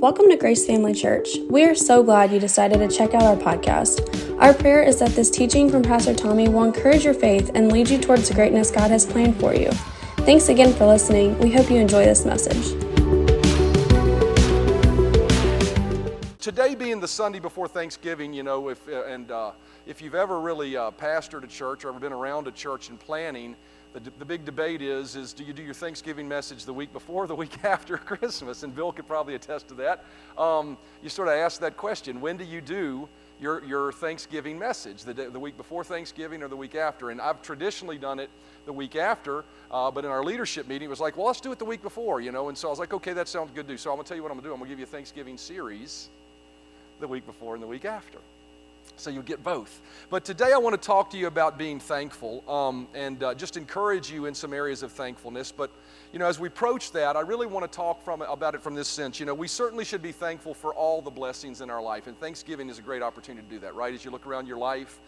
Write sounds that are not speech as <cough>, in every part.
Welcome to Grace Family Church. We are so glad you decided to check out our podcast. Our prayer is that this teaching from Pastor Tommy will encourage your faith and lead you towards the greatness God has planned for you. Thanks again for listening. We hope you enjoy this message. Today being the Sunday before Thanksgiving, you know, if uh, and uh, if you've ever really uh, pastored a church or ever been around a church in planning, the, the big debate is, is do you do your Thanksgiving message the week before or the <laughs> week after Christmas? And Bill could probably attest to that. Um, you sort of ask that question, when do you do your, your Thanksgiving message, the, the week before Thanksgiving or the week after? And I've traditionally done it the week after, uh, but in our leadership meeting, it was like, well, let's do it the week before, you know? And so I was like, okay, that sounds good to do. So I'm going to tell you what I'm going to do. I'm going to give you a Thanksgiving series the week before and the week after. So you'll get both. But today I want to talk to you about being thankful um, and uh, just encourage you in some areas of thankfulness. But you know, as we approach that, I really want to talk from about it from this sense. You know, we certainly should be thankful for all the blessings in our life, and Thanksgiving is a great opportunity to do that. Right? As you look around your life,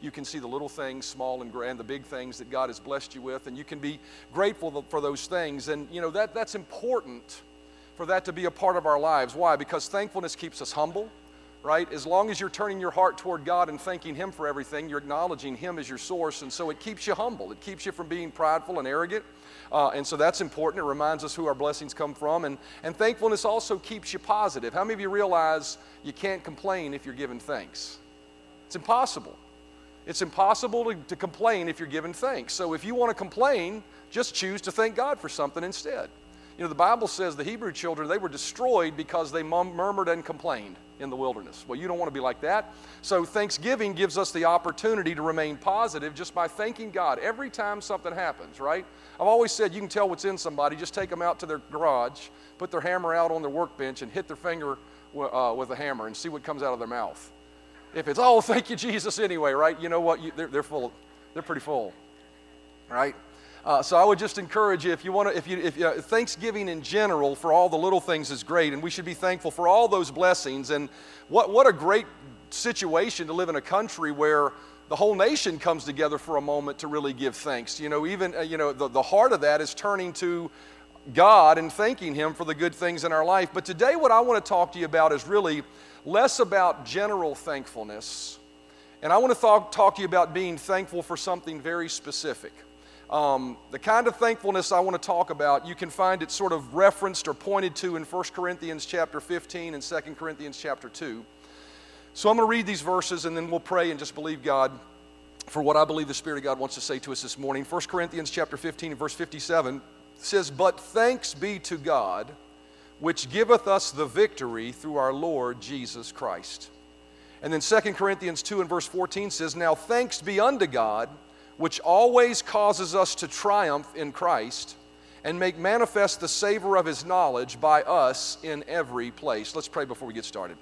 you can see the little things, small and grand, the big things that God has blessed you with, and you can be grateful for those things. And you know that that's important for that to be a part of our lives. Why? Because thankfulness keeps us humble right? As long as you're turning your heart toward God and thanking Him for everything, you're acknowledging Him as your source, and so it keeps you humble. It keeps you from being prideful and arrogant. Uh, and so that's important. It reminds us who our blessings come from. And, and thankfulness also keeps you positive. How many of you realize you can't complain if you're giving thanks? It's impossible. It's impossible to, to complain if you're giving thanks. So if you want to complain, just choose to thank God for something instead. You know, the Bible says the Hebrew children, they were destroyed because they murmured and complained in the wilderness. Well, you don't want to be like that. So, Thanksgiving gives us the opportunity to remain positive just by thanking God every time something happens, right? I've always said you can tell what's in somebody, just take them out to their garage, put their hammer out on their workbench, and hit their finger uh, with a hammer and see what comes out of their mouth. If it's, oh, <laughs> thank you, Jesus, anyway, right? You know what? You, they're, they're full, they're pretty full, right? Uh, so I would just encourage you if you want to, if you, if uh, Thanksgiving in general for all the little things is great, and we should be thankful for all those blessings. And what what a great situation to live in a country where the whole nation comes together for a moment to really give thanks. You know, even uh, you know the, the heart of that is turning to God and thanking Him for the good things in our life. But today, what I want to talk to you about is really less about general thankfulness, and I want to talk, talk to you about being thankful for something very specific. Um, the kind of thankfulness I want to talk about, you can find it sort of referenced or pointed to in 1 Corinthians chapter 15 and 2 Corinthians chapter 2. So I'm going to read these verses and then we'll pray and just believe God for what I believe the Spirit of God wants to say to us this morning. 1 Corinthians chapter 15 and verse 57 says, But thanks be to God, which giveth us the victory through our Lord Jesus Christ. And then 2 Corinthians 2 and verse 14 says, Now thanks be unto God which always causes us to triumph in Christ and make manifest the savor of his knowledge by us in every place. Let's pray before we get started.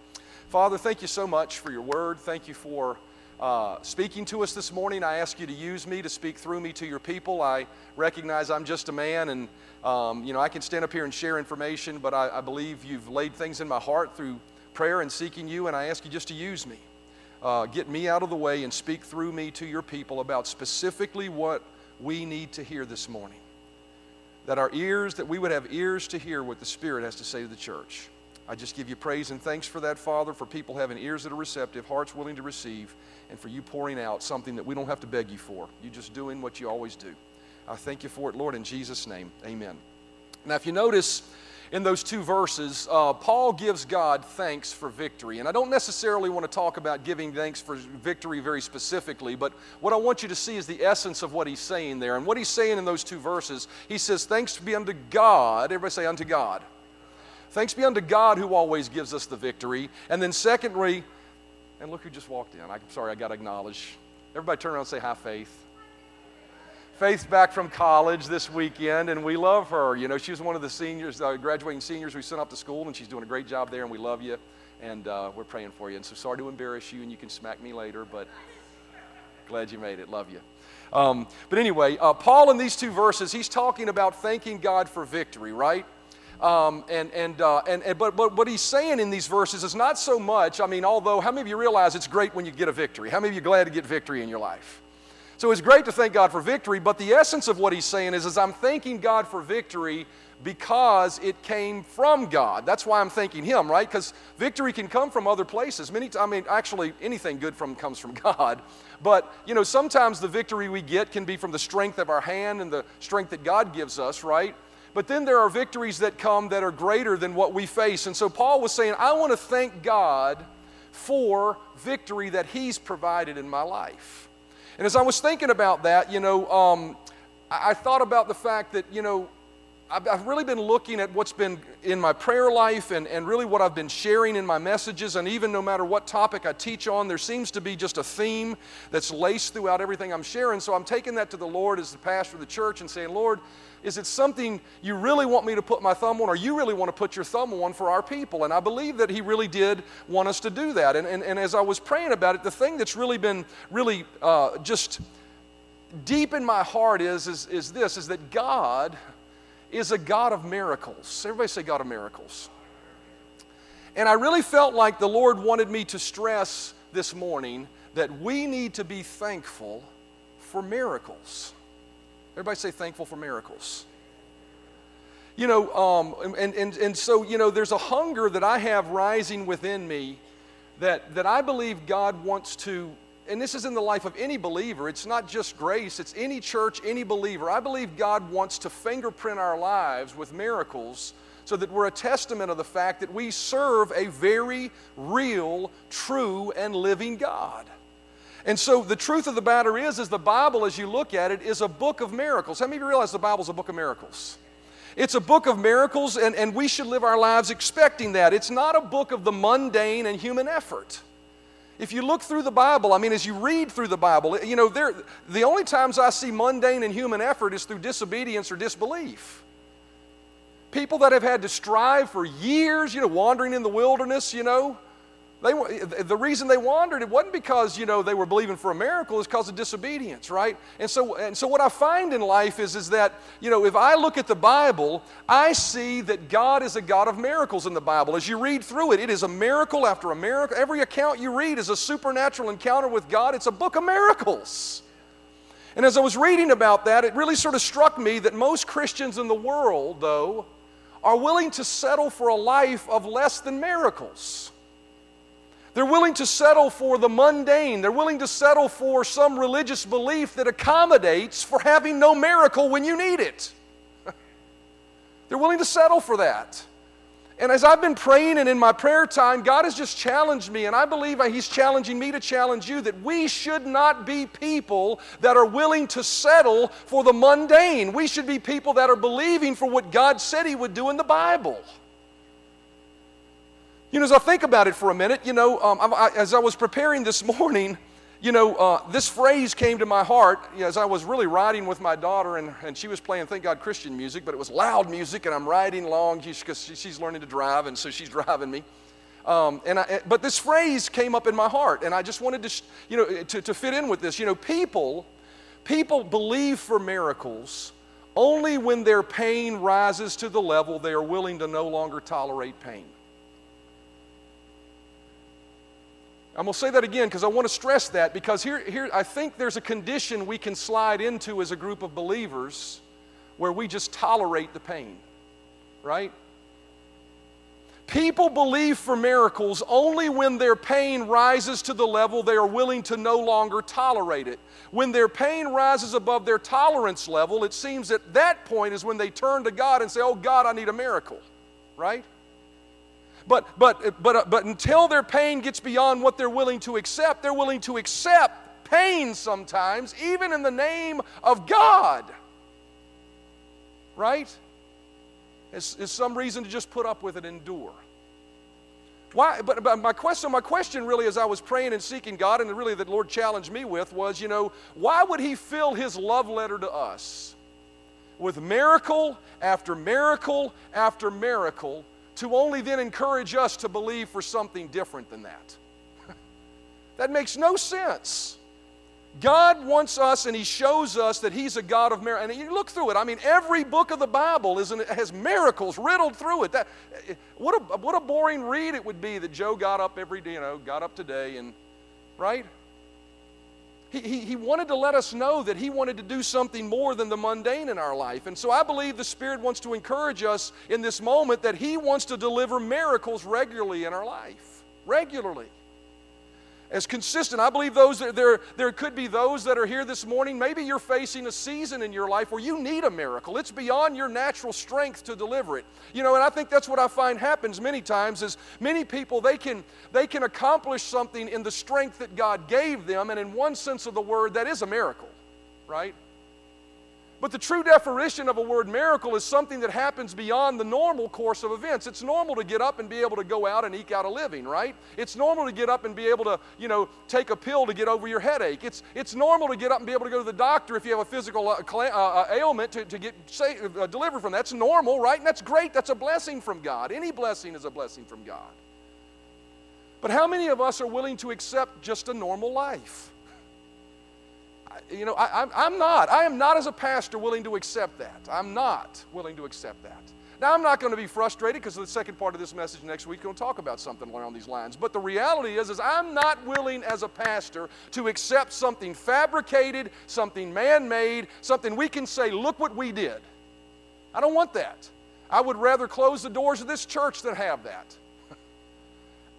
Father, thank you so much for your word. Thank you for uh, speaking to us this morning. I ask you to use me to speak through me to your people. I recognize I'm just a man, and um, you know I can stand up here and share information, but I, I believe you've laid things in my heart through prayer and seeking you, and I ask you just to use me uh, get me out of the way and speak through me to your people about specifically what we need to hear this morning. That our ears, that we would have ears to hear what the Spirit has to say to the church. I just give you praise and thanks for that, Father, for people having ears that are receptive, hearts willing to receive, and for you pouring out something that we don't have to beg you for. You're just doing what you always do. I thank you for it, Lord, in Jesus' name. Amen. Now, if you notice, in those two verses, uh, Paul gives God thanks for victory. And I don't necessarily want to talk about giving thanks for victory very specifically, but what I want you to see is the essence of what he's saying there. And what he's saying in those two verses, he says, Thanks be unto God. Everybody say, unto God. Thanks be unto God who always gives us the victory. And then, secondly, and look who just walked in. I'm sorry, I got to acknowledge. Everybody turn around and say, Have faith. Faith's back from college this weekend, and we love her. You know, she was one of the seniors, uh, graduating seniors we sent off to school, and she's doing a great job there, and we love you, and uh, we're praying for you. And so sorry to embarrass you, and you can smack me later, but glad you made it. Love you. Um, but anyway, uh, Paul in these two verses, he's talking about thanking God for victory, right? Um, and, and, uh, and, and, but, but what he's saying in these verses is not so much, I mean, although, how many of you realize it's great when you get a victory? How many of you are glad to get victory in your life? So it's great to thank God for victory, but the essence of what he's saying is, is I'm thanking God for victory because it came from God. That's why I'm thanking Him, right? Because victory can come from other places. Many, I mean, actually, anything good from comes from <laughs> God. But you know, sometimes the victory we get can be from the strength of our hand and the strength that God gives us, right? But then there are victories that come that are greater than what we face. And so Paul was saying, I want to thank God for victory that He's provided in my life. And as I was thinking about that, you know, um, I, I thought about the fact that, you know, I've really been looking at what's been in my prayer life and, and really what I've been sharing in my messages. And even no matter what topic I teach on, there seems to be just a theme that's laced throughout everything I'm sharing. So I'm taking that to the Lord as the pastor of the church and saying, Lord, is it something you really want me to put my thumb on, or you really want to put your thumb on for our people? And I believe that He really did want us to do that. And, and, and as I was praying about it, the thing that's really been really uh, just deep in my heart is, is, is this is that God is a God of miracles. Everybody say God of miracles. And I really felt like the Lord wanted me to stress this morning that we need to be thankful for miracles. Everybody say thankful for miracles. You know, um, and, and, and so, you know, there's a hunger that I have rising within me that, that I believe God wants to and this is in the life of any believer. It's not just grace, it's any church, any believer. I believe God wants to fingerprint our lives with miracles so that we're a testament of the fact that we serve a very real, true, and living God. And so the truth of the matter is, is the Bible, as you look at it, is a book of miracles. How many of you realize the Bible's a book of miracles? It's a book of miracles, and, and we should live our lives expecting that. It's not a book of the mundane and human effort. If you look through the Bible, I mean, as you read through the Bible, you know, there, the only times I see mundane and human effort is through disobedience or disbelief. People that have had to strive for years, you know, wandering in the wilderness, you know, they, the reason they wandered, it wasn't because, you know, they were believing for a miracle, it's because of disobedience, right? And so, and so what I find in life is, is that, you know, if I look at the Bible, I see that God is a God of miracles in the Bible. As you read through it, it is a miracle after a miracle. Every account you read is a supernatural encounter with God. It's a book of miracles. And as I was reading about that, it really sort of struck me that most Christians in the world, though, are willing to settle for a life of less than miracles. They're willing to settle for the mundane. They're willing to settle for some religious belief that accommodates for having no miracle when you need it. <laughs> They're willing to settle for that. And as I've been praying and in my prayer time, God has just challenged me, and I believe He's challenging me to challenge you that we should not be people that are willing to settle for the mundane. We should be people that are believing for what God said He would do in the Bible. You know, as I think about it for a minute, you know, um, I, as I was preparing this <laughs> morning, you know, uh, this phrase came to my heart you know, as I was really riding with my daughter, and, and she was playing, thank God, Christian music, but it was loud music, and I'm riding along because she, she's learning to drive, and so she's <laughs> driving me. Um, and I, but this phrase came up in my heart, and I just wanted to, you know, to, to fit in with this. You know, people, people believe for miracles only when their pain rises to the level they are willing to no longer tolerate pain. I'm going to say that again because I want to stress that because here, here I think there's a condition we can slide into as a group of believers where we just tolerate the pain, right? People believe for miracles only when their pain rises to the level they are willing to no longer tolerate it. When their pain rises above their tolerance level, it seems at that point is when they turn to God and say, Oh, God, I need a miracle, right? But, but, but, uh, but until their pain gets beyond what they're willing to accept, they're willing to accept pain sometimes, even in the name of God. Right? It's some reason to just put up with it and endure. Why? But, but, my question, my question really, as I was praying and seeking God, and really that the Lord challenged me with, was, you know, why would He fill His love letter to us with miracle after miracle after miracle to only then encourage us to believe for something different than that. <laughs> that makes no sense. God wants us and He shows us that He's a God of miracles. And you look through it, I mean, every book of the Bible is has miracles riddled through it. That, what, a, what a boring read it would be that Joe got up every day, you know, got up today and, right? He, he, wanted to let us know that he wanted to do something more than the mundane in our life. And so I believe the Spirit wants to encourage us in this moment that he wants to deliver miracles regularly in our life. Regularly as consistent. I believe those there, there could be those that are here this morning. Maybe you're facing a season in your life where you need a miracle. It's beyond your natural strength to deliver it. You know, and I think that's what I find happens many times is many people they can they can accomplish something in the strength that God gave them, and in one sense of the word, that is a miracle, right? But the true definition of a word miracle is something that happens beyond the normal course of events. It's normal to get up and be able to go out and eke out a living, right? It's normal to get up and be able to, you know, take a pill to get over your headache. It's, it's normal to get up and be able to go to the doctor if you have a physical uh, uh, uh, ailment to, to get say, uh, delivered from. That's normal, right? And that's great. That's a blessing from God. Any blessing is a blessing from God. But how many of us are willing to accept just a normal life? You know, I, am not. I am not, as a pastor, willing to accept that. I'm not willing to accept that. Now, I'm not going to be frustrated because the second part of this message next week, going to talk about something along these lines. But the reality is, is I'm not willing as a pastor to accept something fabricated, something man-made, something we can say, look what we did. I don't want that. I would rather close the doors of this church than have that.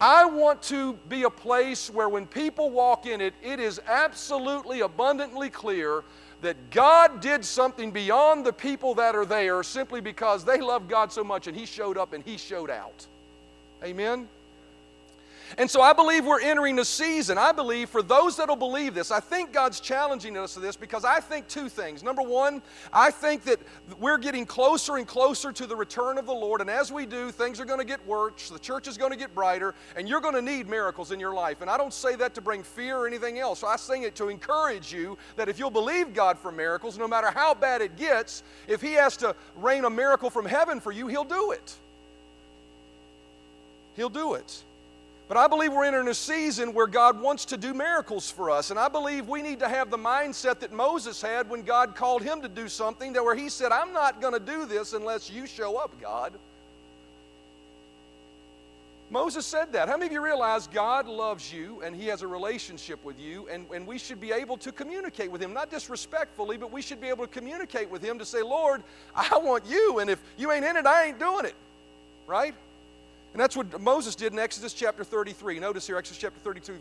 I want to be a place where when people walk in it, it is absolutely abundantly clear that God did something beyond the people that are there simply because they love God so much and He showed up and He showed out. Amen? And so I believe we're entering a season. I believe for those that'll believe this, I think God's challenging us to this because I think two things. Number one, I think that we're getting closer and closer to the return of the Lord. And as we do, things are going to get worse, the church is going to get brighter, and you're going to need miracles in your life. And I don't say that to bring fear or anything else. I say it to encourage you that if you'll believe God for miracles, no matter how bad it gets, if He has to rain a miracle from heaven for you, He'll do it. He'll do it. But I believe we're entering a season where God wants to do miracles for us. And I believe we need to have the mindset that Moses had when God called him to do something, that where he said, I'm not going to do this unless you show up, God. Moses said that. How many of you realize God loves you and He has a relationship with you, and, and we should be able to communicate with Him, not disrespectfully, but we should be able to communicate with Him to say, Lord, I want you, and if you ain't in it, I ain't doing it. Right? And that's what Moses did in Exodus chapter 33. Notice here, Exodus chapter 32,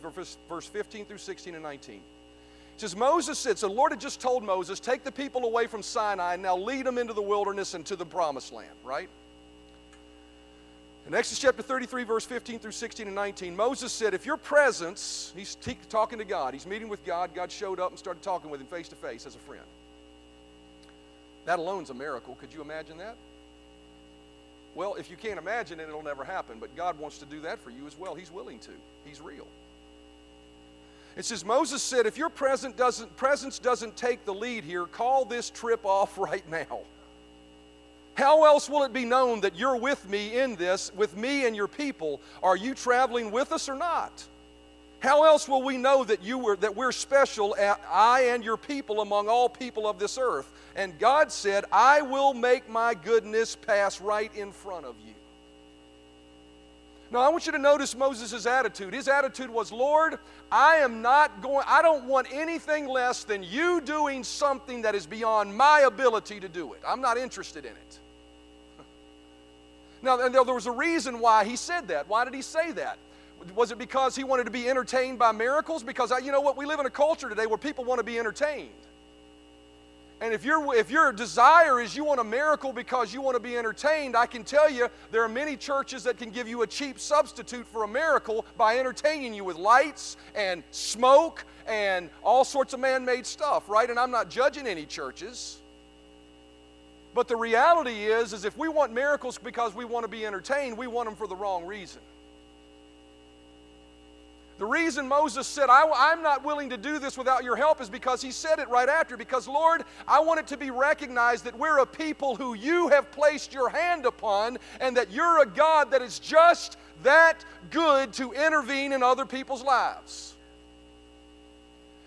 verse 15 through 16 and 19. It says, Moses said, So the Lord had just told Moses, Take the people away from Sinai and now lead them into the wilderness and to the promised land, right? In Exodus chapter 33, verse 15 through 16 and 19, Moses said, If your presence, he's t- talking to God, he's meeting with God, God showed up and started talking with him face to face as a friend. That alone's a miracle. Could you imagine that? Well, if you can't imagine it, it'll never happen. But God wants to do that for you as well. He's willing to. He's real. It says, Moses said, if your presence doesn't, presence doesn't take the lead here, call this trip off right now. How else will it be known that you're with me in this, with me and your people? Are you traveling with us or not? How else will we know that you were that we're special, I and your people among all people of this earth? And God said, I will make my goodness pass right in front of you. Now, I want you to notice Moses' attitude. His attitude was, Lord, I am not going, I don't want anything less than you doing something that is beyond my ability to do it. I'm not interested in it. <laughs> Now, there was a reason why he said that. Why did he say that? Was it because he wanted to be entertained by miracles? Because you know what? We live in a culture today where people want to be entertained. And if, you if your desire is you want a miracle because you want to be entertained, I can tell you there are many churches that can give you a cheap substitute for a miracle by entertaining you with lights and smoke and all sorts of man made stuff, right? And I'm not judging any churches. But the reality is, is if we want miracles because we want to be entertained, we want them for the wrong reason. The reason Moses said, I, am not willing to do this without your help is because he said it right after. Because, Lord, I want it to be recognized that we're a people who you have placed your hand upon, and that you're a God that is just that good to intervene in other people's lives.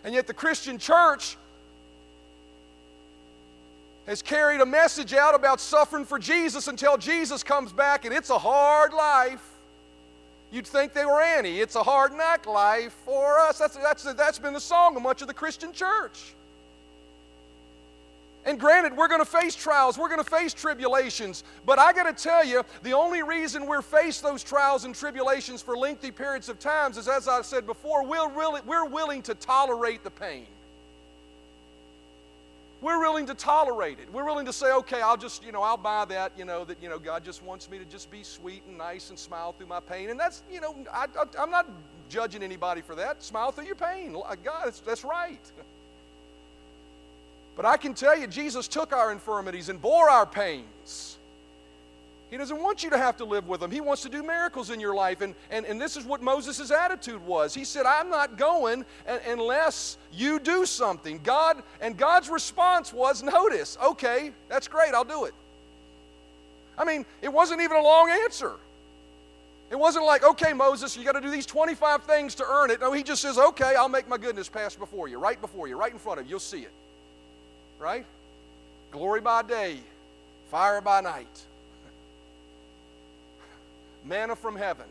And yet, the Christian church has carried a message out about suffering for Jesus until Jesus comes back, and it's a hard life. You'd think they were Annie. It's a hard knock life for us. That's, that's, that's been the song of much of the Christian church. And granted, we're going to face trials, we're going to face tribulations, but I got to tell you, the only reason we're faced those trials and tribulations for lengthy periods of times is, as I said before, we're, really, we're willing to tolerate the pain. We're willing to tolerate it. We're willing to say, okay, I'll just, you know, I'll buy that, you know, that, you know, God just wants me to just be sweet and nice and smile through my pain. And that's, you know, I, am not judging anybody for that. Smile through your pain. Uh, God, that's, that's right. <laughs> But I can tell you, Jesus took our infirmities and bore our pains. He doesn't want you to have to live with him. He wants to do miracles in your life. And, and, and this is what Moses' attitude was. He said, I'm not going unless you do something. God, and God's response was, notice, okay, that's great, I'll do it. I mean, it wasn't even a long answer. It wasn't like, okay, Moses, you got to do these 25 things to earn it. No, he just says, okay, I'll make my goodness pass before you, right before you, right in front of you. You'll see it right? Glory by day, fire by night. Manna from heaven,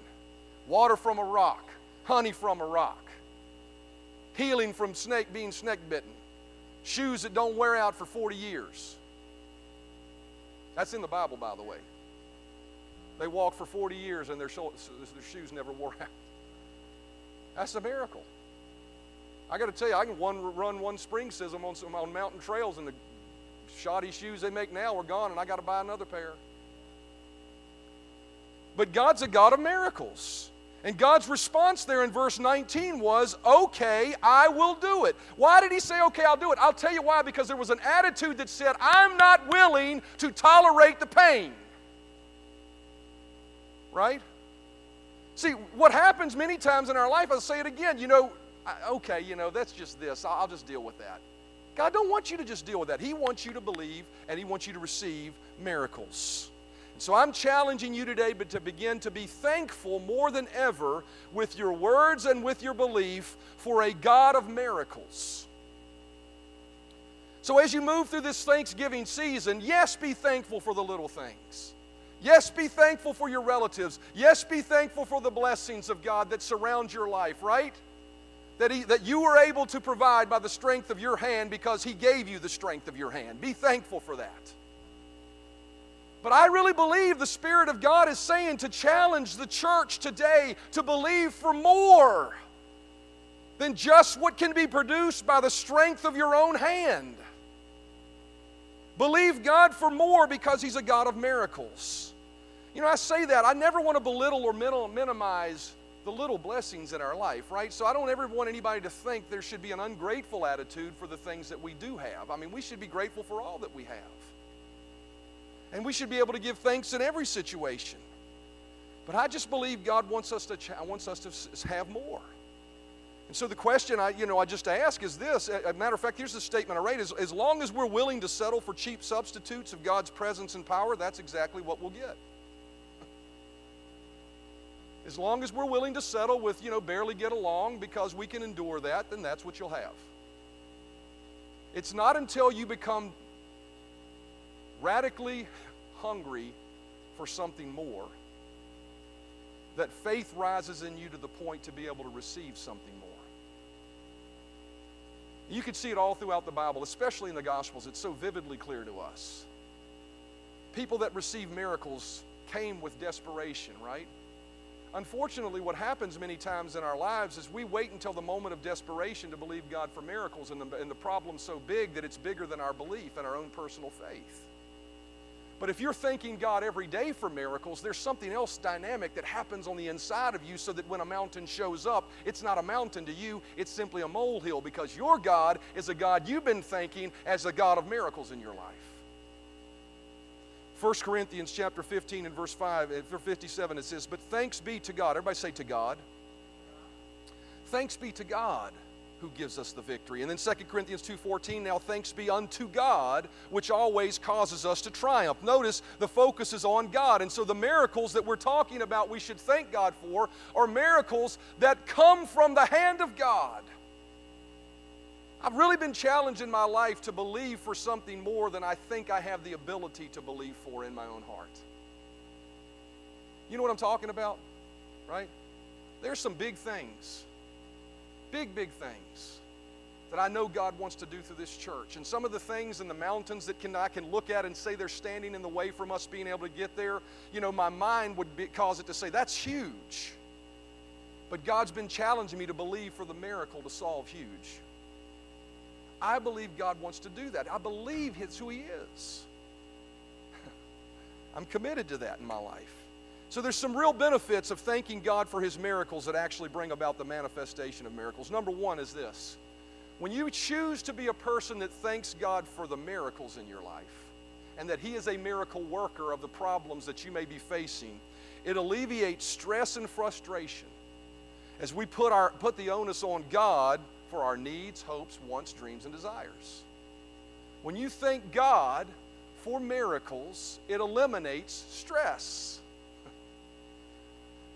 water from a rock, honey from a rock, healing from snake being snake bitten, shoes that don't wear out for 40 years. That's in the Bible, by the way. They walked for 40 years and their, shoes never wore out. That's a miracle. I got to tell you, I can one, run one spring system on, some, on mountain trails, and the shoddy shoes they make now are gone, and I got to buy another pair. But God's a God of miracles. And God's response there in verse 19 was, Okay, I will do it. Why did he say, Okay, I'll do it? I'll tell you why. Because there was an attitude that said, I'm not willing to tolerate the pain. Right? See, what happens many times in our life, I'll say it again, you know, okay, you know, that's just this. I'll just deal with that. God don't want you to just deal with that. He wants you to believe and He wants you to receive miracles. So I'm challenging you today but to begin to be thankful more than ever with your words and with your belief for a God of miracles. So as you move through this Thanksgiving season, yes, be thankful for the little things. Yes, be thankful for your relatives. Yes, be thankful for the blessings of God that surround your life, right? that, he, that you were able to provide by the strength of your hand because He gave you the strength of your hand. Be thankful for that. But I really believe the Spirit of God is saying to challenge the church today to believe for more than just what can be produced by the strength of your own hand. Believe God for more because He's a God of miracles. You know, I say that. I never want to belittle or minimize the little blessings in our life, right? So I don't ever want anybody to think there should be an ungrateful attitude for the things that we do have. I mean, we should be grateful for all that we have. And we should be able to give thanks in every situation. But I just believe God wants us to wants us to have more. And so the question I, you know, I just ask is this. As a matter of fact, here's the statement I read: is, as long as we're willing to settle for cheap substitutes of God's presence and power, that's exactly what we'll get. <laughs> As long as we're willing to settle with, you know, barely get along because we can endure that, then that's what you'll have. It's not until you become radically hungry for something more that faith rises in you to the point to be able to receive something more. You can see it all throughout the Bible, especially in the Gospels. It's so vividly clear to us. People that receive miracles came with desperation, right? Unfortunately, what happens many times in our lives is we wait until the moment of desperation to believe God for miracles, and the, and the problem's so big that it's bigger than our belief and our own personal faith. But if you're thanking God every day for miracles, there's something else dynamic that happens on the inside of you so that when a mountain shows up, it's not a mountain to you, it's simply a molehill because your God is a God you've been thanking as a God of miracles in your life. 1 Corinthians chapter 15 and verse 5, uh, 57, it says, But thanks be to God. Everybody say to God. Thanks be to God who gives us the victory. And then 2 Corinthians 2:14, now thanks be unto God, which always causes us to triumph. Notice the focus is on God. And so the miracles that we're talking about we should thank God for are miracles that come from the hand of God. I've really been challenged in my life to believe for something more than I think I have the ability to believe for in my own heart. You know what I'm talking about? Right? There's some big things, big, big things that I know God wants to do through this church. And some of the things in the mountains that can, I can look at and say they're standing in the way from us being able to get there, you know, my mind would be, cause it to say, that's huge. But God's been challenging me to believe for the miracle to solve huge. I believe God wants to do that. I believe it's who He is. <laughs> I'm committed to that in my life. So there's some real benefits of thanking God for His miracles that actually bring about the manifestation of miracles. Number one is this when you choose to be a person that thanks God for the miracles in your life and that He is a miracle worker of the problems that you may be facing, it alleviates stress and frustration as we put, our, put the onus on God for our needs, hopes, wants, dreams, and desires. When you thank God for miracles, it eliminates stress.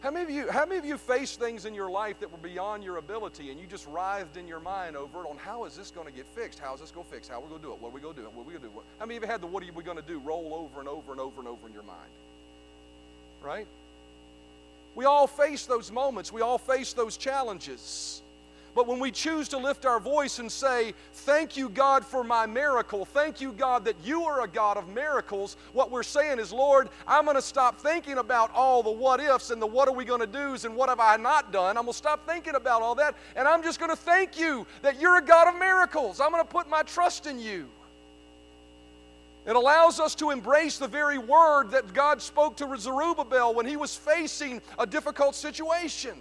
How many of you, how many of you faced things in your life that were beyond your ability and you just writhed in your mind over it on how is this going to get fixed? How is this going to fix? How are we going to do it? What are we going to do? What are we going to do? How many of you had the what are we going to do roll over and over and over and over in your mind? Right? We all face those moments. We all face those challenges. But when we choose to lift our voice and say, Thank you, God, for my miracle, thank you, God, that you are a God of miracles, what we're saying is, Lord, I'm going to stop thinking about all the what ifs and the what are we going to do's and what have I not done. I'm going to stop thinking about all that, and I'm just going to thank you that you're a God of miracles. I'm going to put my trust in you. It allows us to embrace the very word that God spoke to Zerubbabel when he was facing a difficult situation.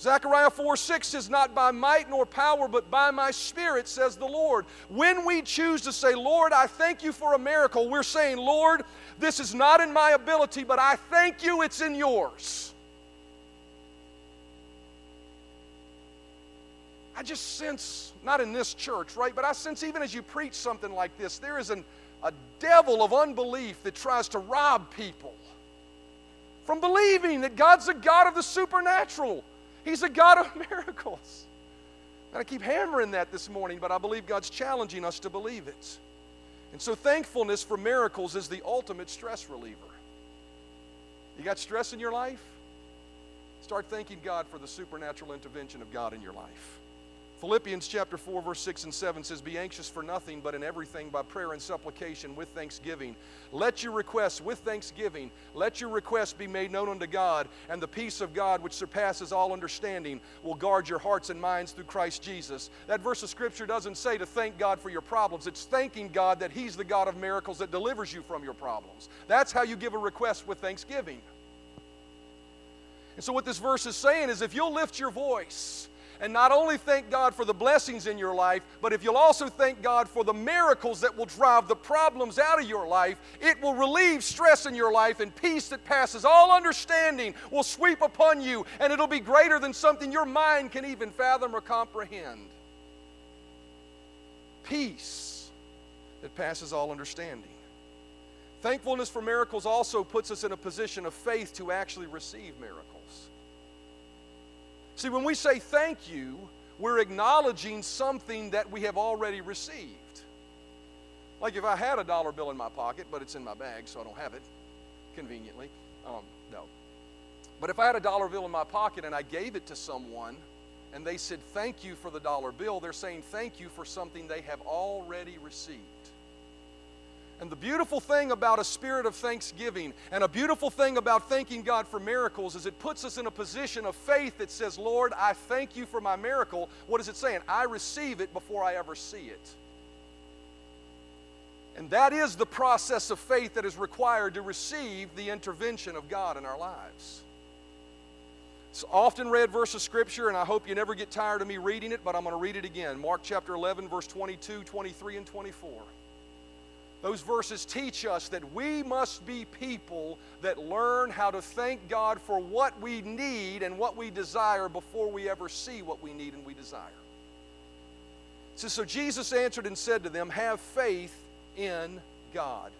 Zechariah 4 6 says, Not by might nor power, but by my spirit, says the Lord. When we choose to say, Lord, I thank you for a miracle, we're saying, Lord, this is not in my ability, but I thank you it's in yours. I just sense, not in this church, right, but I sense even as you preach something like this, there is an, a devil of unbelief that tries to rob people from believing that God's a God of the supernatural. He's a God of <laughs> miracles. And I keep hammering that this morning, but I believe God's challenging us to believe it. And so, thankfulness for miracles is the ultimate stress reliever. You got stress in your life? Start thanking God for the supernatural intervention of God in your life. Philippians chapter 4, verse 6 and 7 says, Be anxious for nothing, but in everything by prayer and supplication with thanksgiving. Let your requests with thanksgiving, let your requests be made known unto God, and the peace of God, which surpasses all understanding, will guard your hearts and minds through Christ Jesus. That verse of Scripture doesn't say to thank God for your problems, it's thanking God that He's the God of miracles that delivers you from your problems. That's how you give a request with thanksgiving. And so, what this verse is saying is if you'll lift your voice, and not only thank God for the blessings in your life, but if you'll also thank God for the miracles that will drive the problems out of your life, it will relieve stress in your life, and peace that passes all understanding will sweep upon you, and it'll be greater than something your mind can even fathom or comprehend. Peace that passes all understanding. Thankfulness for miracles also puts us in a position of faith to actually receive miracles. See, when we say thank you, we're acknowledging something that we have already received. Like if I had a dollar bill in my pocket, but it's in my bag, so I don't have it conveniently. Um, no. But if I had a dollar bill in my pocket and I gave it to someone and they said thank you for the dollar bill, they're saying thank you for something they have already received. And the beautiful thing about a spirit of thanksgiving and a beautiful thing about thanking God for miracles is it puts us in a position of faith that says, Lord, I thank you for my miracle. What is it saying? I receive it before I ever see it. And that is the process of faith that is required to receive the intervention of God in our lives. It's often read verse of Scripture, and I hope you never get tired of me reading it, but I'm going to read it again. Mark chapter 11, verse 22, 23, and 24. Those verses teach us that we must be people that learn how to thank God for what we need and what we desire before we ever see what we need and we desire. So, so Jesus answered and said to them, Have faith in God.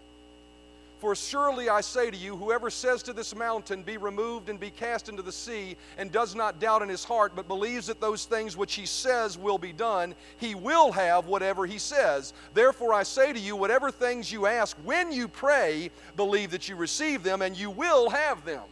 For surely I say to you, whoever says to this mountain, Be removed and be cast into the sea, and does not doubt in his heart, but believes that those things which he says will be done, he will have whatever he says. Therefore I say to you, whatever things you ask when you pray, believe that you receive them, and you will have them.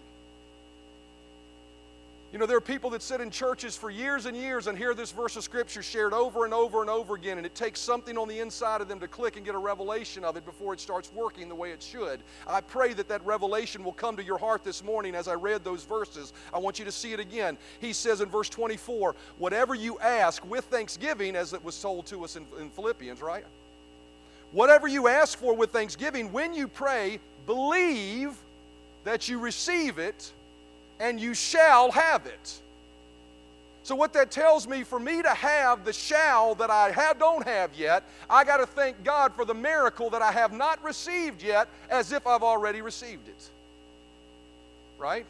You know, there are people that sit in churches for years and years and hear this verse of Scripture shared over and over and over again, and it takes something on the inside of them to click and get a revelation of it before it starts working the way it should. I pray that that revelation will come to your heart this morning as I read those verses. I want you to see it again. He says in verse 24, Whatever you ask with thanksgiving, as it was told to us in, in Philippians, right? Whatever you ask for with thanksgiving, when you pray, believe that you receive it and you shall have it. So, what that tells me, for me to have the shall that I have, don't have yet, I got to thank God for the miracle that I have not received yet as if I've already received it. Right?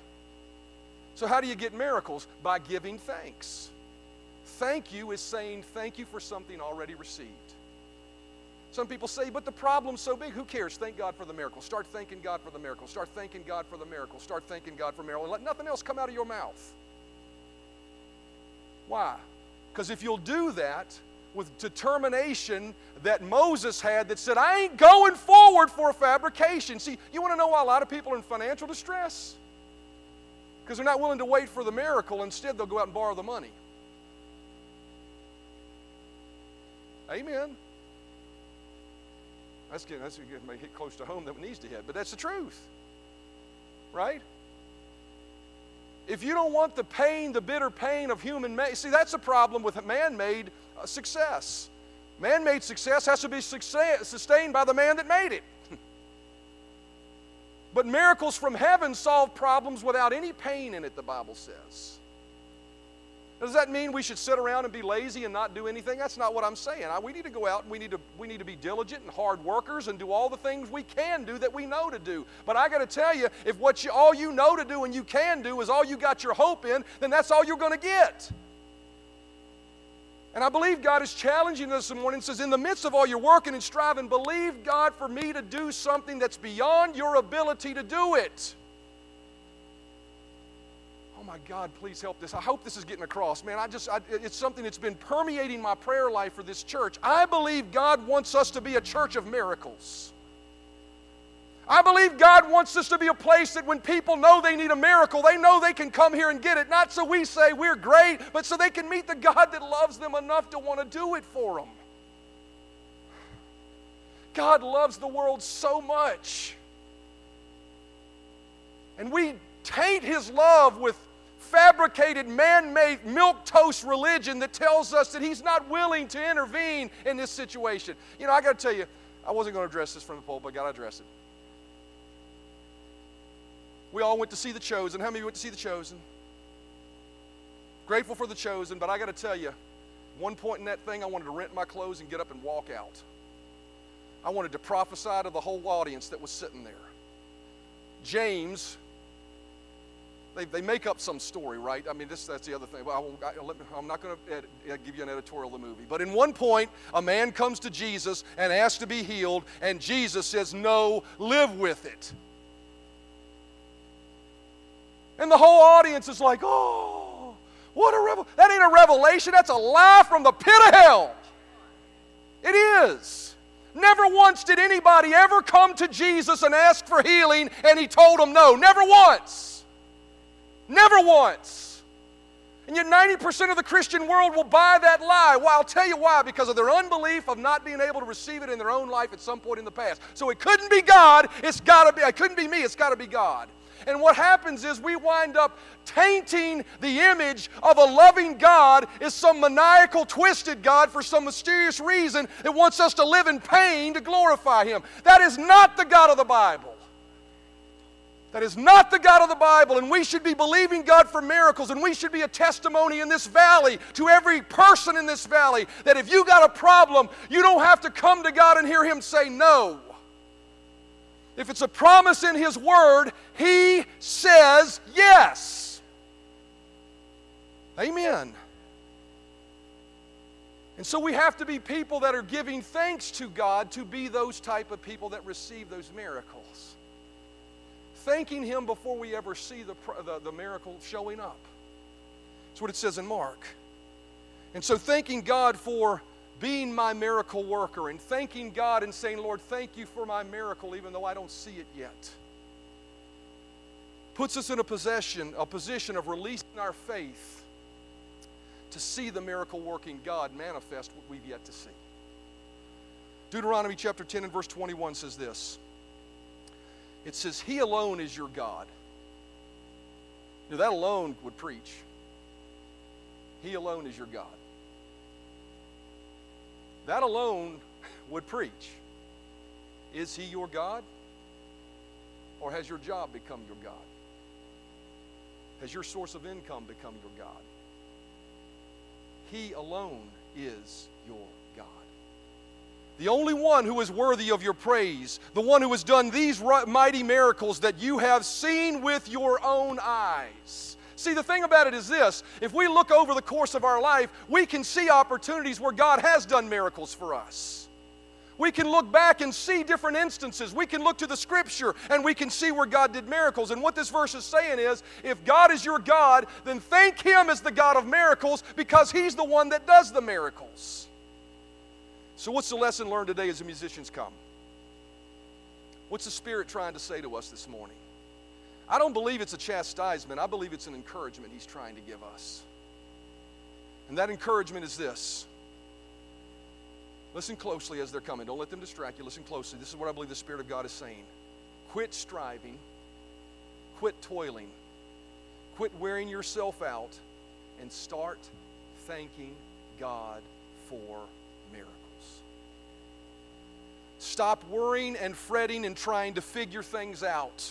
So, how do you get miracles? By giving thanks. Thank you is saying thank you for something already received. Some people say, but the problem's so big, who cares? Thank God for the miracle. Start thanking God for the miracle. Start thanking God for the miracle. Start thanking God for miracle. And let nothing else come out of your mouth. Why? Because if you'll do that with determination that Moses had that said, I ain't going forward for a fabrication. See, you want to know why a lot of people are in financial distress? Because they're not willing to wait for the miracle. Instead, they'll go out and borrow the money. Amen. That's getting, that's getting may hit close to home that needs to hit, but that's the truth. Right? If you don't want the pain, the bitter pain of human made, see, that's the problem with man made uh, success. Man made success has to be success, sustained by the man that made it. <laughs> but miracles from heaven solve problems without any pain in it, the Bible says. Does that mean we should sit around and be lazy and not do anything? That's not what I'm saying. We need to go out and we need to, we need to be diligent and hard workers and do all the things we can do that we know to do. But I got to tell you, if what you, all you know to do and you can do is all you got your hope in, then that's all you're going to get. And I believe God is challenging us this morning and says, in the midst of all your working and striving, believe God for me to do something that's beyond your ability to do it Oh my God, please help this. I hope this is getting across. Man, I just, I, it's something that's been permeating my prayer life for this church. I believe God wants us to be a church of miracles. I believe God wants us to be a place that when people know they need a miracle, they know they can come here and get it. Not so we say we're great, but so they can meet the God that loves them enough to want to do it for them. God loves the world so much. And we taint his love with fabricated, man made, milk toast religion that tells us that He's not willing to intervene in this situation. You know, I got to tell you, I wasn't going to address this from the pulpit, but I got to address it. We all went to see The Chosen. How many went to see The Chosen? Grateful for The Chosen, but I got to tell you, one point in that thing, I wanted to rent my clothes and get up and walk out. I wanted to prophesy to the whole audience that was sitting there. James they, they make up some story, right? I mean, this, that's the other thing. Well, I, am not going to uh, give you an editorial of the movie. But in one point, a man comes to Jesus and asks to be healed, and Jesus says, No, live with it. And the whole audience is like, Oh, what a revel! That ain't a revelation, that's a lie from the pit of hell. It is. Never once did anybody ever come to Jesus and ask for healing and he told them no. Never once. Never once. And yet, 90% of the Christian world will buy that lie. Well, I'll tell you why because of their unbelief of not being able to receive it in their own life at some point in the past. So it couldn't be God, it's got to be, it couldn't be me, it's got to be God. And what happens is we wind up tainting the image of a loving God is some maniacal, twisted God for some mysterious reason that wants us to live in pain to glorify Him. That is not the God of the Bible. That is not the God of the Bible, and we should be believing God for miracles, and we should be a testimony in this valley to every person in this valley that if you got a problem, you don't have to come to God and hear Him say no. If it's a promise in His Word, He says yes. Amen. And so we have to be people that are giving thanks to God to be those type of people that receive those miracles thanking Him before we ever see the, the, the miracle showing up. That's what it says in Mark. And so, thanking God for being my miracle worker and thanking God and saying, Lord, thank you for my miracle, even though I don't see it yet. puts us in a possession, a position of releasing our faith to see the miracle working God manifest what we've yet to see. Deuteronomy chapter 10 and verse 21 says this. It says, He alone is your God. Now, that alone would preach. He alone is your God. That alone would preach. Is He your God? Or has your job become your God? Has your source of income become your God? He alone is your. The only one who is worthy of your praise, the one who has done these mighty miracles that you have seen with your own eyes. See, the thing about it is this if we look over the course of our life, we can see opportunities where God has done miracles for us. We can look back and see different instances. We can look to the scripture and we can see where God did miracles. And what this verse is saying is if God is your God, then thank Him as the God of miracles because He's the one that does the miracles. So, what's the lesson learned today as the musicians come? What's the Spirit trying to say to us this morning? I don't believe it's a chastisement, I believe it's an encouragement He's trying to give us. And that encouragement is this. Listen closely as they're coming. Don't let them distract you. Listen closely. This is what I believe the Spirit of God is saying. Quit striving, quit toiling, quit wearing yourself out, and start thanking God for miracles. Stop worrying and fretting and trying to figure things out.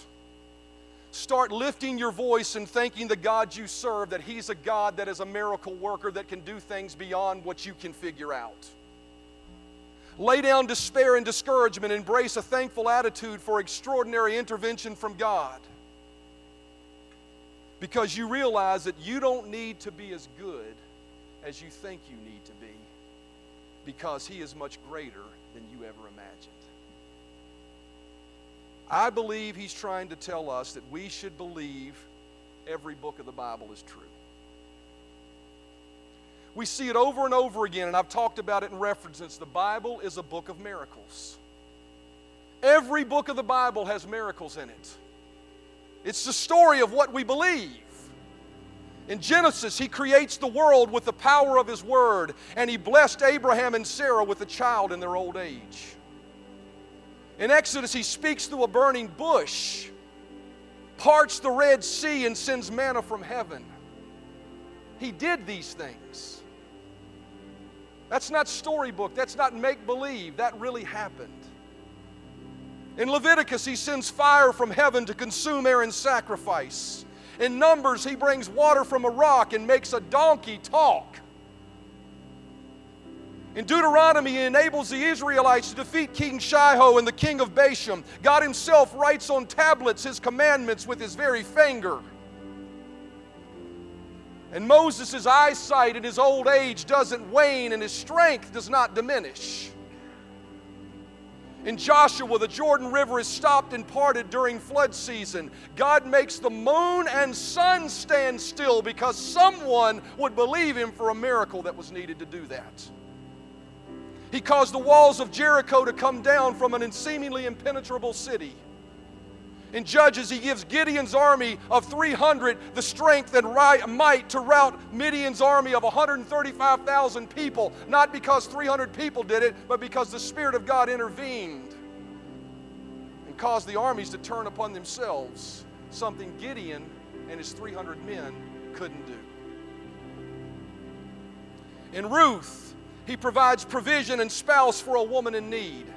Start lifting your voice and thanking the God you serve that He's a God that is a miracle worker that can do things beyond what you can figure out. Lay down despair and discouragement, embrace a thankful attitude for extraordinary intervention from God. Because you realize that you don't need to be as good as you think you need to be, because He is much greater than you ever imagined. I believe he's trying to tell us that we should believe every book of the Bible is true. We see it over and over again, and I've talked about it in references. The Bible is a book of miracles. Every book of the Bible has miracles in it. It's the story of what we believe. In Genesis, he creates the world with the power of his word, and he blessed Abraham and Sarah with a child in their old age. In Exodus, he speaks through a burning bush, parts the Red Sea, and sends manna from heaven. He did these things. That's not storybook, that's not make believe, that really happened. In Leviticus, he sends fire from heaven to consume Aaron's sacrifice. In Numbers, he brings water from a rock and makes a donkey talk. In Deuteronomy, he enables the Israelites to defeat King Sihon and the king of Bashan. God himself writes on tablets his commandments with his very finger. And Moses' eyesight in his old age doesn't wane and his strength does not diminish. In Joshua, the Jordan River is stopped and parted during flood season. God makes the moon and sun stand still because someone would believe him for a miracle that was needed to do that. He caused the walls of Jericho to come down from an seemingly impenetrable city. In Judges, he gives Gideon's army of 300 the strength and might to rout Midian's army of 135,000 people, not because 300 people did it, but because the Spirit of God intervened and caused the armies to turn upon themselves, something Gideon and his 300 men couldn't do. In Ruth, he provides provision and spouse for a woman in need.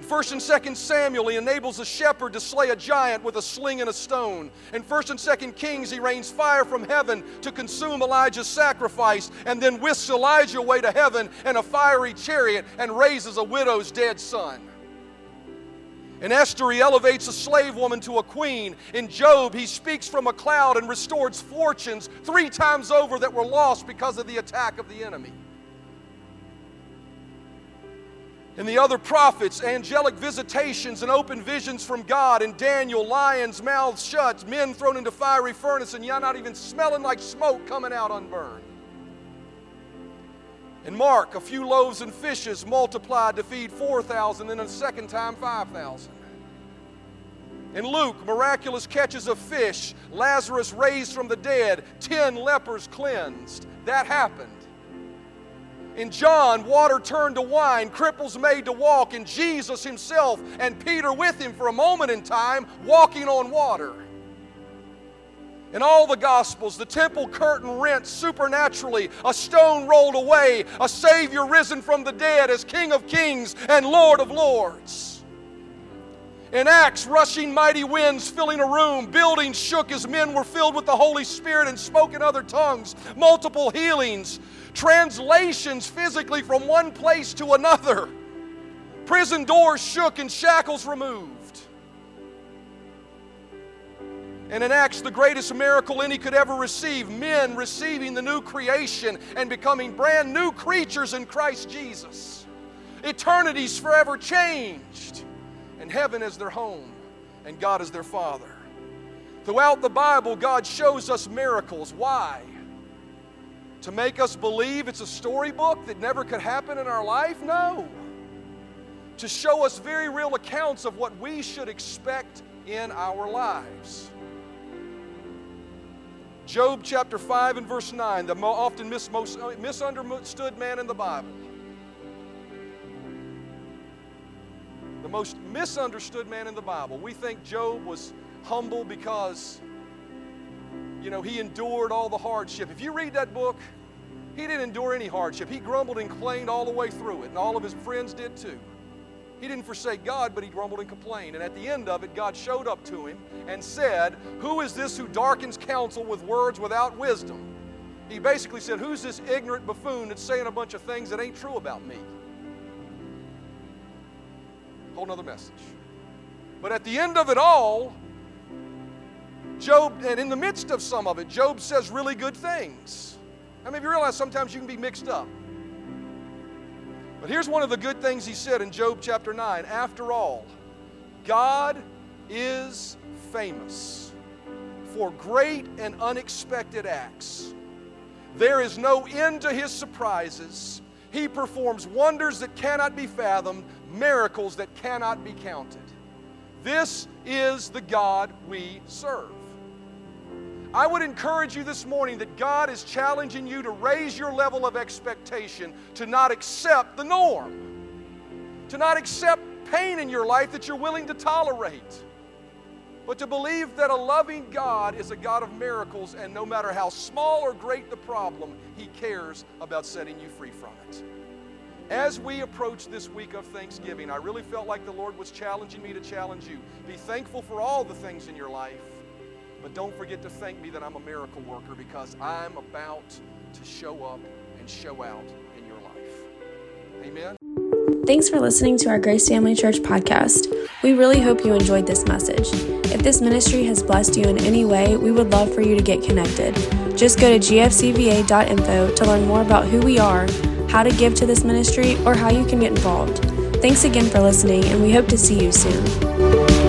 In 1st and 2nd Samuel, he enables a shepherd to slay a giant with a sling and a stone. In 1st and 2nd Kings, he rains fire from heaven to consume Elijah's sacrifice and then whisks Elijah away to heaven in a fiery chariot and raises a widow's dead son. In Esther, he elevates a slave woman to a queen. In Job, he speaks from a cloud and restores fortunes three times over that were lost because of the attack of the enemy. In the other prophets, angelic visitations and open visions from God. and Daniel, lions' mouths shut, men thrown into fiery furnace, and you're not even smelling like smoke coming out unburned. And Mark, a few loaves and fishes multiplied to feed 4,000, then a second time 5,000. In Luke, miraculous catches of fish, Lazarus raised from the dead, 10 lepers cleansed. That happened. In John, water turned to wine, cripples made to walk, and Jesus himself and Peter with him for a moment in time walking on water. In all the Gospels, the temple curtain rent supernaturally, a stone rolled away, a Savior risen from the dead as King of Kings and Lord of Lords. In Acts, rushing mighty winds filling a room, buildings shook as men were filled with the Holy Spirit and spoke in other tongues, multiple healings, translations physically from one place to another. Prison doors shook and shackles removed. And in Acts, the greatest miracle any could ever receive men receiving the new creation and becoming brand new creatures in Christ Jesus. Eternity's forever changed, and heaven is their home, and God is their Father. Throughout the Bible, God shows us miracles. Why? To make us believe it's a storybook that never could happen in our life? No. To show us very real accounts of what we should expect in our lives. Job chapter 5 and verse 9, the often uh, misunderstood man in the Bible. Most misunderstood man in the Bible. We think Job was humble because, you know, he endured all the hardship. If you read that book, he didn't endure any hardship. He grumbled and complained all the way through it, and all of his friends did too. He didn't forsake God, but he grumbled and complained. And at the end of it, God showed up to him and said, Who is this who darkens counsel with words without wisdom? He basically said, Who's this ignorant buffoon that's saying a bunch of things that ain't true about me? Whole nother message. But at the end of it all, Job, and in the midst of some of it, Job says really good things. I mean, of you realize sometimes you can be mixed up? But here's one of the good things he said in Job chapter 9. After all, God is famous for great and unexpected acts. There is no end to his surprises. He performs wonders that cannot be fathomed, miracles that cannot be counted. This is the God we serve. I would encourage you this morning that God is challenging you to raise your level of expectation, to not accept the norm, to not accept pain in your life that you're willing to tolerate, but to believe that a loving God is a God of miracles, and no matter how small or great the problem, He cares about setting you free from it. As we approach this week of Thanksgiving, I really felt like the Lord was challenging me to challenge you. Be thankful for all the things in your life but don't forget to thank me that I'm a miracle worker because I'm about to show up and show out in your life. Amen. Thanks for listening to our Grace Family Church podcast. We really hope you enjoyed this message. If this ministry has blessed you in any way, we would love for you to get connected. Just go to gfcva.info to learn more about who we are, how to give to this ministry, or how you can get involved. Thanks again for listening, and we hope to see you soon.